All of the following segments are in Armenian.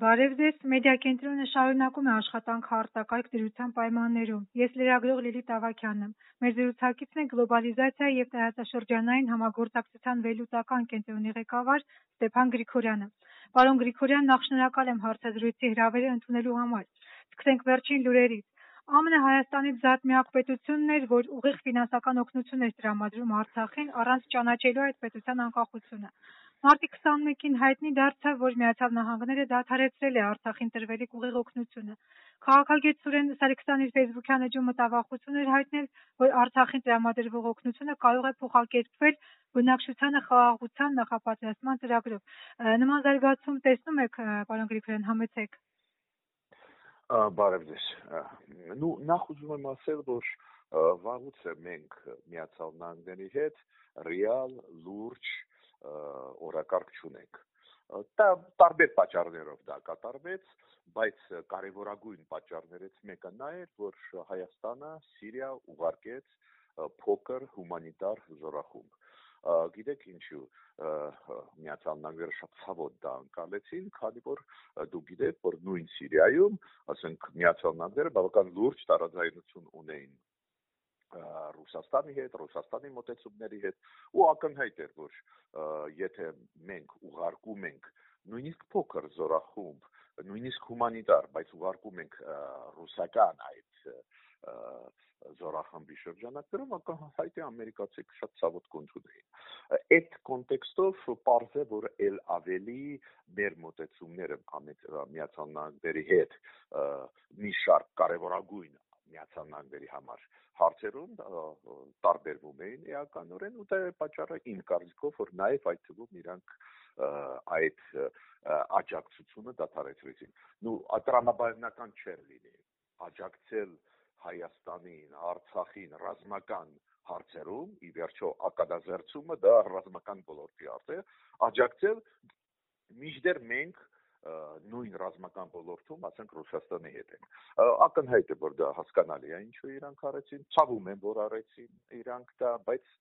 Բարև ձեզ, մեդիա կենտրոնը շարունակում է աշխատանքը արտակարգ դրության պայմաններում։ Ես լրագրող Լիլիթ Ավագյանն եմ։ Մեր զրուցակիցն է գլոբալիզացիա եւ տարածաշրջանային համագործակցության վելուտական կենտրոնի ղեկավար Ստեփան Գրիգորյանը։ Պարոն Գրիգորյան, նախ շնորհակալ եմ հարցազրույցի հրավերը ընդունելու համար։ Սկսենք վերջին լուրերից։ ԱՄՆ Հայաստանից զատ միակ պետությունն էր, որ ուղիղ ֆինանսական օգնություն էր տրամադրում Արցախին առանց ճանաչելու այդ պետության անկախությունը։ Մարտի 21-ին հայտնի դարձավ, որ Միացյալ Նահանգները դադարեցրել է Արցախին տրվելիք ուղիղ օգնությունը։ Քաղաքագետ Սուրեն Սարգսյանը իր Facebook-յան էջում մտավախություն էր հայտնել, որ Արցախին տրամադրվող օգնությունը կարող է փոխակերպվել բնակչությանը խաղաղության նախապատրաստման ծրագրով։ Նման զարգացում տեսնում եք, պարոն Գրիգորյան, համեցեք։ Բարև ձեզ։ Նու նախ ուզում եմ ասել, որ վաղուց է մենք Միացյալ Նահանգների հետ ռեալ լուրջ օրակարգ չունենք Դա տարբեր պատճառներով դա կատարվեց, բայց կարևորագույն պատճառներից մեկը նա էր, որ Հայաստանը Սիրիա ուղարկեց փոքր հումանիտար զորախումբ գիտեք ինչու միացյալ նահանգները շատ ցավոտ դա անցալեցին, քանի որ դու գիտեք, որ նույն Սիրիայում, ասենք միացյալ նահանգները բավական լուրջ տարաձայնություն ունեին Ռուսաստանի հետ, Ռուսաստանի մոտեցումների հետ ու ակնհայտ էր, որ եթե մենք ուղարկում ենք նույնիսկ փոքր զորախումբ, նույնիսկ հումանիտար, բայց ուղարկում ենք ռուսական այդ զորախմբի շրջանակներում ակնհայտ է ամերիկացիք շատ ցավոտ կոնցուդեին։ Այդ կոնտեքստով པարզ է, որ ել ավելի մեր մոտեցումները միացյալ նահանգների հետ մի շարք կարևորագույն Միացյալ Նահանգների համար հարցերում տարբերվում էին էականորեն ու դա է պատճառը իմ կարծիքով որ նաև այդ թվում իրանք այդ աջակցությունը դադարեցրեցին։ Նու ատրանաբանական չէր լինի աջակցել Հայաստանին, Արցախին ռազմական հարցերում, ի վերջո ակադազերծումը դա ռազմական ոլորտի հարց է, աջակցել միջդեռ մենք նույն ռազմական ոլորտում, ասենք Ռուսաստանի հետ են։ Ակնհայտ է, որ դա հասկանալի է, ինչու իրանք արեցին, ցավում են, որ արեցին իրանք դա, բայց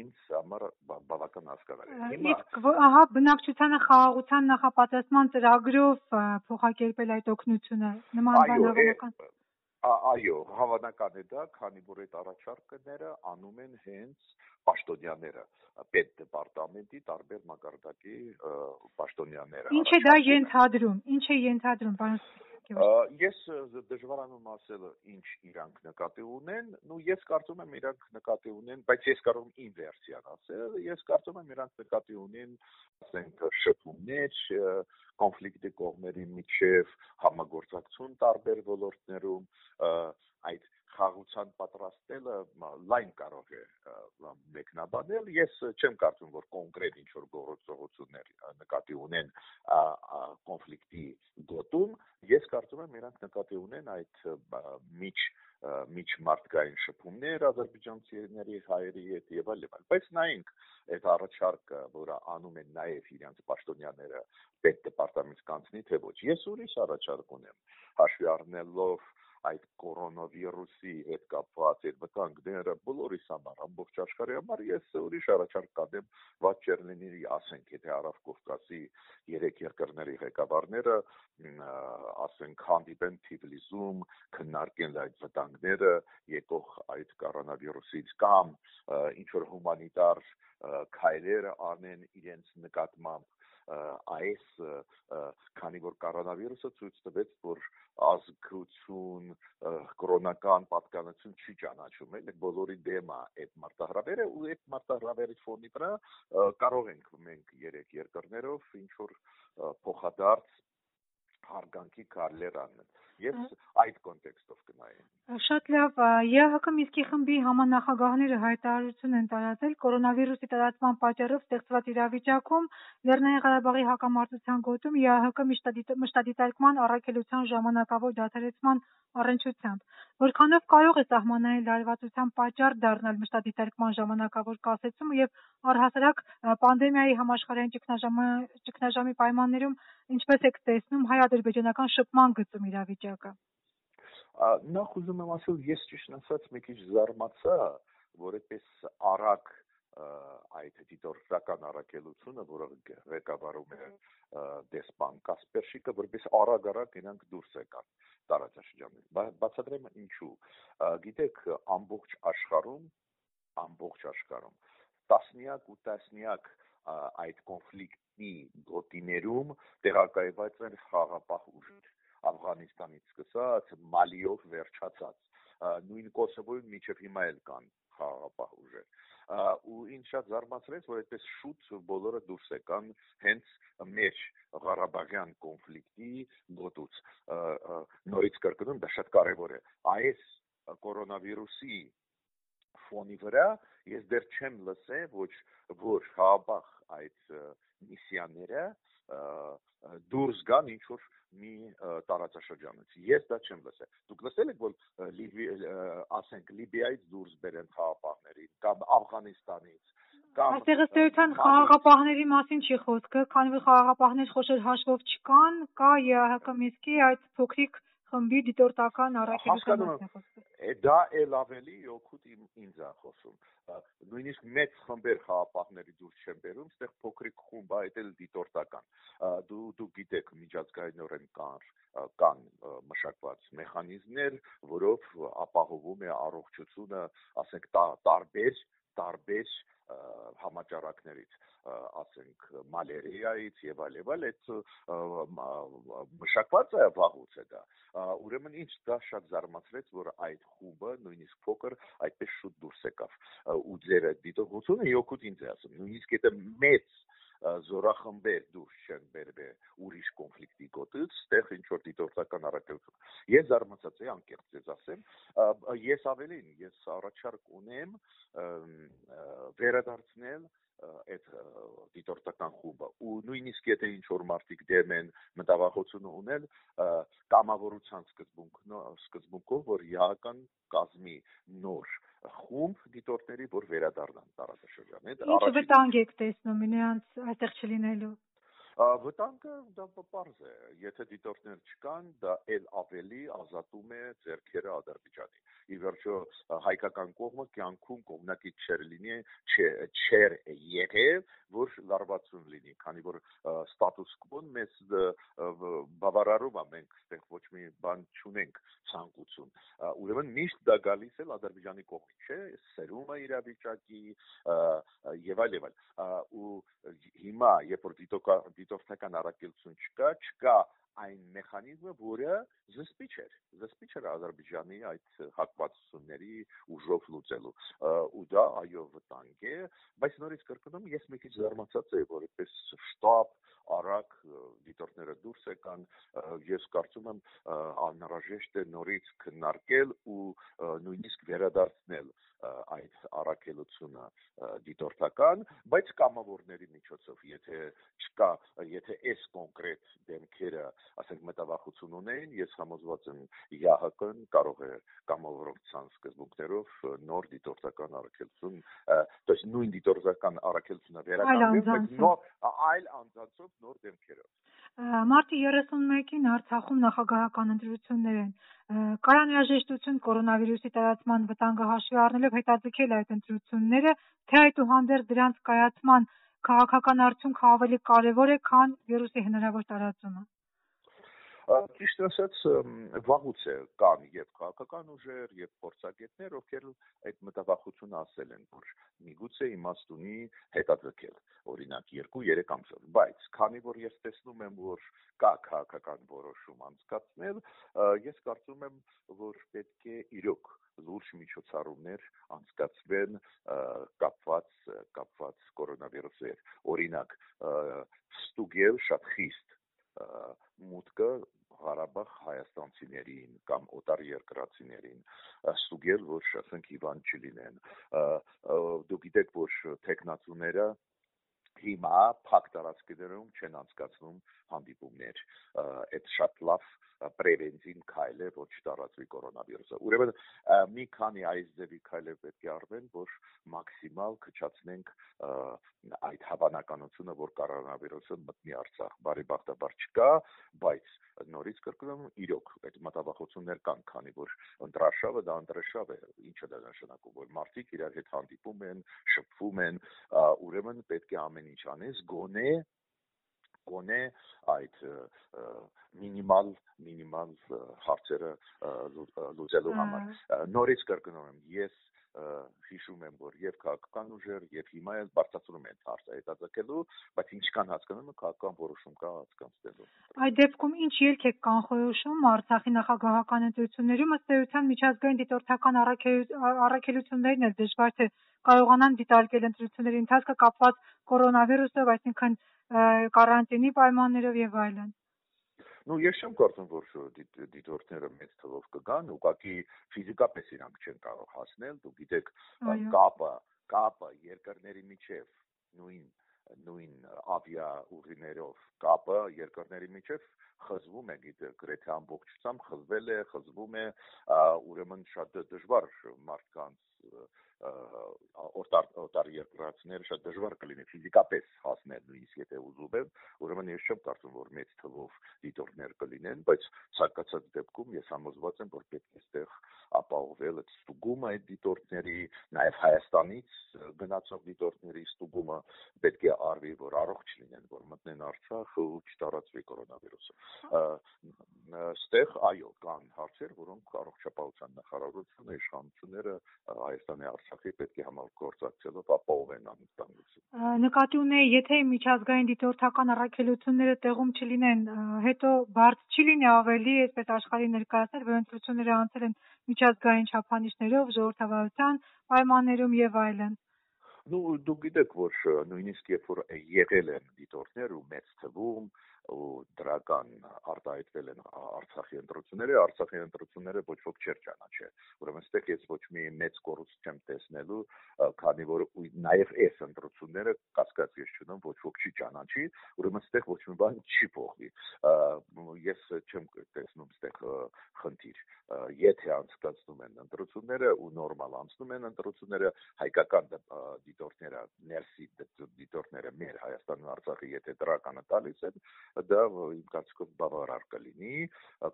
ինձ համար բավական հասկանալի է։ Իսկ ահա բնակչությանը խաղաղության նախապատրաստման ծրագրով փոխակերպել այդ օգնությունը նման բանավորական Այո, հավանական է դա, քանի որ այդ առաջարկները անում են հենց պաշտոնյաները, պետ դեպարտամենտի տարբեր մակարդակի պաշտոնյաները։ Ինչ է դա ենթադրում։ Ինչ է ենթադրում, պարոն Ես դժվարանում ասել ինչ իրանք նկատի ունեն, նու ես կարծում եմ իրանք նկատի ունեն, բայց ես կարող եմ իմ վերսիան ասել, ես կարծում եմ իրանք նկատի ունեն, ասենք շփումներ, կոնֆլիկտի կողմերի միջև համագործակցություն տարբեր ոլորտներում, այդ խաղության պատրաստելը լայն կարող է մեկնաբանել ես չեմ կարծում որ կոնկրետ ինչ որ գործողություններ նկատի ունեն կոնֆլիկտի գոտում ես կարծում եմ իրանք նկատի ունեն այդ միջ միջմարտկային շփումներ ադրբեջանցիների հայերի հետ եւ այլ եւ այլ բայց նայենք այդ առաջարկը որը անում են նաեւ իրենց պաշտոնյաները պետ դեպարտամենտ կանցնի թե ոչ ես ուրիշ առաջարկ ունեմ հաշվի առնելով այդ կորոնավիրուսի հետ կապված այդ վտանգները բոլորիս համար, ամբողջ աշխարհի համար ես ուրիշ առաջարկ կադեմ ված չերլինի ասենք, եթե Արավ Կովկասի երեք երկրների ղեկավարները ասենք հանդիպեն Թիֆլիսում, քննարկեն այդ վտանգները եկող այդ կորոնավիրուսից կամ ինչ որ հումանիտար քայլեր անեն իրենց նկատմամբ այս քանի որ կորոնավիրուսը ցույց տվեց, որ ազգություն, կրոնական պատկանություն չի ճանաչում, էլ բոլորի դեմ է այդ մարտահրավերը ու այդ մարտահրավերի ֆոնի վրա կարող ենք մենք երեք երկրներով ինչ որ փոխադարձ հարգանքի կարլեր անեն։ Ես այդ կոնտեքստով կնայեմ։ Շատ լավ, ԵՀԿ Միսկի խմբի համանախագահները հայտարարություն են տարածել կորոնավիրուսի տարածման պատճառով ստեղծված իրավիճակում Լեռնային Ղարաբաղի հակամարտության գոտում ԵՀԿ մշտադիտարկման առաքելության ժամանակավոր դադարեցման առընչությամբ։ Որքանով կարող է սահմանային լարվածության պատճառ դառնալ մշտադիտարկման ժամանակավոր կասեցումը եւ առհասարակ պանդեմիայի համաշխարհային ճգնաժամի պայմաններում ինչպես եք տեսնում հայ-ադրբեջանական շփման գծում իրավիճակը։ Նախ ուզում եմ ասել, ես ճիշտ ասած մի քիչ զարմացա, որ այդպես արագ այդ դիտորդական առաքելությունը, որը ղեկավարում է դեսպան Կասպերշիկը, որպես արագ-արագ ինանք դուրս եկան տարածաշրջանից։ Բացատրեմ ինչու։ Գիտեք, ամբողջ աշխարհում, ամբողջ աշխարհում տասնյակ ու տասնյակ այդ կոնֆլիկտի գոտիներում տեղակայված են խաղապահ ուժեր Աֆղանիստանից սկսած Մալիով վերջացած նույն Կոսովոյում միջև հիմա էլ կան խաղապահ ուժեր ու ինձ շատ զարմացրեց, որ այդպես շուտ բոլորը դուրս եկան հենց մեջ Ղարաբաղյան կոնֆլիկտի գոտուց։ Նորից կրկնում, դա շատ կարևոր է։ Այս կորոնավիրուսի ֆոնի վրա ես դեռ չեմ լսել ոչ որ Ղարաբաղ այդ միսիաները դուրս գան ինչ որ մի տարածաշրջանից։ Ես դա չեմ լսել։ Դուք լսել եք որ Լիբի ասենք Լիբիայից դուրս բերեն խաղապահներին կամ Աֆղանիստանից կամ Այստեղ ըստ էության խաղաղապահների մասին չի խոսքը, քանի որ խաղաղապահներ խոշոր հաշվով չկան, կա ԵԱՀԿ Միսկի այդ փոքրիկ խմբի դիտորդական առաքելության մասին խոսքը։ Դա էլ ավելի օգուտ ինձ է խոսում։ Նույնիսկ մեծ խմբեր խաղապահների դուրս չեն բերում, այդտեղ փոքրիկ խումբ է, այդ էլ դիտորդական։ Դու դու գիտեք միջազգայինորեն կան կան մշակված մեխանիզմներ, որով ապահովում է առողջությունը, ասենք, տարբեր տարբեր համաճարակներից ասենք մալերիայից եւ այլ եւ այլ այդ մշակված է վաղուց է դա ուրեմն ինչ դա շատ զարմացրեց որ այդ խումբը նույնիսկ փոքր այդպես շուտ դուրս եկավ ու ձեր դիտողությունը իօքուտ ինձ ասում նույնիսկ եթե մեծ զորախմբեր դուրս չեն բերվել ուրիշ կոնֆլիկտի գոտից, ստեղ ինչ որ դիտորդական առաքելություն։ Ես զարմացած եմ անկեղծ ես ասեմ, ես ավելին, ես առաջարկ ունեմ վերադարձնել այդ դիտորդական խումբը ու նույնիսկ եթե ինչ որ մարդիկ դեմ են մտավախություն ունել կամավորության սկզբունք սկզբունքով որ իական կազմի նոր խումբ դիտորդների որ վերադառնան տարածաշրջան այդ առաջին վտանգ եք տեսնում նրանց այդտեղ չլինելու Վտանգը դա պարզ է, եթե դիտորդներ չկան, դա ել ավելի ազատում է ձերքերը Ադրբեջանի։ Ի վերջո հայկական կողմը կյանքում կողմնակի չեր լինի, չեր եղել, որ լարվածություն լինի, քանի որ ստատուս կվոն մեզ բավարարում է մենք այդտեղ ոչ մի բան չունենք ցանկություն։ Ուրեմն միշտ դա գալիս է Ադրբեջանի կողմից, չէ՞, սերումը իրավիճակի եւ այլ եւ այլ։ Ու հիմա երբ որ դիտորդական առաքելություն չկա, չկա այն մեխանիզմը, որը զսպիչ էր, զսպիչ էր Ադրբեջանի այդ հակվածությունների ուժով լուծելու։ Ու դա այո վտանգ է, բայց նորից կրկնում, ես մի քիչ զարմացած եմ, որ այդպես շտապ արագ դիտորդները դուրս եկան, ես կարծում եմ անհրաժեշտ է նորից քննարկել ու նույնիսկ վերադարձնել այդ առաքելությունը դիտորդական, բայց կամավորների միջոցով, եթե չկա, եթե այս կոնկրետ դեմքերը, ասենք մտավախություն ունեն, ես համոզված եմ ՀՀԿ-ն կարող է կամավորության սկզբունքներով նոր դիտորդական առաքելություն, то есть նույն դիտորդական առաքելությունը վերականգնել, բայց նոր այլ անձանցով նոր դեմքերով Մարտի 31-ին Արցախում նախագահական ընտրություններ են։ Կար անհրաժեշտություն կորոնավիրուսի տարածման վտանգը հաշվի առնելով հետաձգել այդ ընտրությունները, թե այդուհանդերձ դրանց կայացման քաղաքական արդյունքը ավելի կարևոր է, քան վիրուսի հնարավոր տարածումը։ Ճիշտ ասած, վաղուց է կան եւ քաղաքական ուժեր եւ փորձագետներ, ովքեր այդ մտավախությունը ասել են, որ միգուցե իմաստ ունի հետաձգել, օրինակ 2-3 ամսով, բայց քանի որ ես տեսնում եմ, որ կա քաղաքական որոշում անցկացնել, ես կարծում եմ, որ պետք է իրոք լուրջ միջոցառումներ անցկացվեն կապված կապված կորոնավիրուսի հետ օրինակ ստուգել շատ խիստ մուտքը Ղարաբաղ հայաստանցիներին կամ օտար երկրացիներին ստուգել, որ ասենք հիվանդ չլինեն։ Դուք գիտեք, որ տեխնացուները հիմա փակ տարածքներում չեն անցկացնում հանդիպումներ այդ շատ լավ պրևենտիվ քայլ է ոչ տարածվի կորոնավիրուսը ուրեմն մի քանի այս ձևի քայլեր պետք է արվեն որ մաքսիմալ քչացնենք այդ հավանականությունը որ կորոնավիրուսը մտնի Արցախ բարի բախտաբար չկա բայց նորից կրկնում իրոք այդ մտավախություններ կան քանի որ ընտրաշավը դա ընտրաշավ է ինչը դա նշանակում որ մարդիկ իրար հետ հանդիպում են շփվում են ուրեմն պետք է ամեն ինչ անես գոնե գոնե այդ մինիմալ մինիմալ հարցերը լուծելու համար նորից կրկնում եմ ես հիշում եմ որ եւ քաղաքական ուժեր եւ հիմա էլ բարձրացնում են հարցը հետաձգելու բայց ինչքան հասկանում եմ քաղաքական որոշում կա հասկանալու այդ դեպքում ինչ ելք է կանխորոշում արցախի նախագահական ընտրություններում ըստ էության միջազգային դիտորդական առաքելություններն էլ դժվար թե կարողանան դիտարկել ընտրությունների ընթացքը կապված կորոնավիրուսով այսինքն կարանտինի պայմաններով եւ այլն։ Ну, ես չեմ կարծում, որ դիտորդները մեծ թվով կգան, ուղղակի ֆիզիկապես իրանք չեն կարող հասնել, դու գիտեք, կապը, կապը երկրների միջև նույն նույն ավիա ուղիներով կապը երկրների միջև խզվում է գիտեք գրեթե ամբողջությամբ խզվել է խզվում է ուրեմն շատ դժվար մարդկանց օտար օտար երկրացիները շատ դժվար կլինի ֆիզիկապես հասնել նույնիսկ եթե ուզում են ուրեմն ես չեմ կարծում որ մեծ թվով դիտորդներ կլինեն բայց ցանկացած դեպքում ես համոզված եմ որ պետք է այստեղ ապահովել այդ ստուգումը այդ դիտորդների նաև Հայաստանից գնացող դիտորդների ստուգումը պետք է արվի որ առողջ լինեն որ մտնեն Արցախ ու չտարածվի կորոնավիրուսը այստեղ այո կան հարցեր որոնք առողջապահության նախարարությունը իշխանությունները Հայաստանի Արցախի պետք է համագործակցելով ապահովեն անվտանգությունը։ Նկատի ունեի, եթե միջազգային դիտորդական առաքելությունները տեղում չլինեն, հետո բարձ չի լինի ավելի այսպես աշխարհի ներկայացնել, որ ընտրությունները անցել են միջազգային չափանիշներով, ժողովրդավարության պայմաններում եւ այլն։ Ну, դու գիտեք, որ նույնիսկ երբ որ եղել են դիտորդներ ու մեծ թվում, ու դրական արտահայտվել են Արցախի ընտրությունները, Արցախի ընտրությունները ոչ ոք չէր ճանաչել։ Ուրեմն այստեղ ես ոչ մի մեծ կորուստ չեմ տեսնելու, քանի որ նաև այս ընտրությունները կասկած ես չունեմ ոչ ոք չի ճանաչի, ուրեմն այստեղ ոչ մի բան չի փոխվի։ Ես չեմ տեսնում այստեղ խնդիր։ Եթե անցկացնում են ընտրությունները ու նորմալ անցնում են ընտրությունները, հայկական դիտորդները, ներսի դիտորդները մեր Հայաստանի ու Արցախի եթե դրականը տալիս են, դա իմ կարծիքով բավարար կլինի,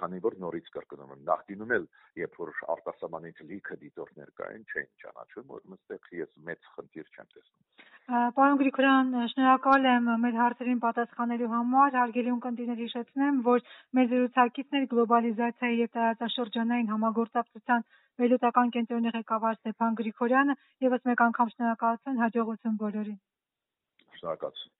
քանի որ նորից կրկնում եմ, նախկինում էլ երբ որ արտասահմանից լիքը դիտորդներ կային, չէին ճանաչում, որ մստեղ ես մեծ խնդիր չեմ տեսնում։ Պարոն Գրիգորյան, շնորհակալ եմ մեր հարցերին պատասխանելու համար։ Հարգելի ունկնդիրներ հիշեցնեմ, որ մեր զրուցակիցներ գլոբալիզացիայի եւ տարածաշրջանային համագործակցության վերլուծական կենտրոնի ղեկավար Ստեփան Գրիգորյանը, եւս մեկ անգամ շնորհակալություն, հաջողություն բոլորին։ Շնորհակալություն։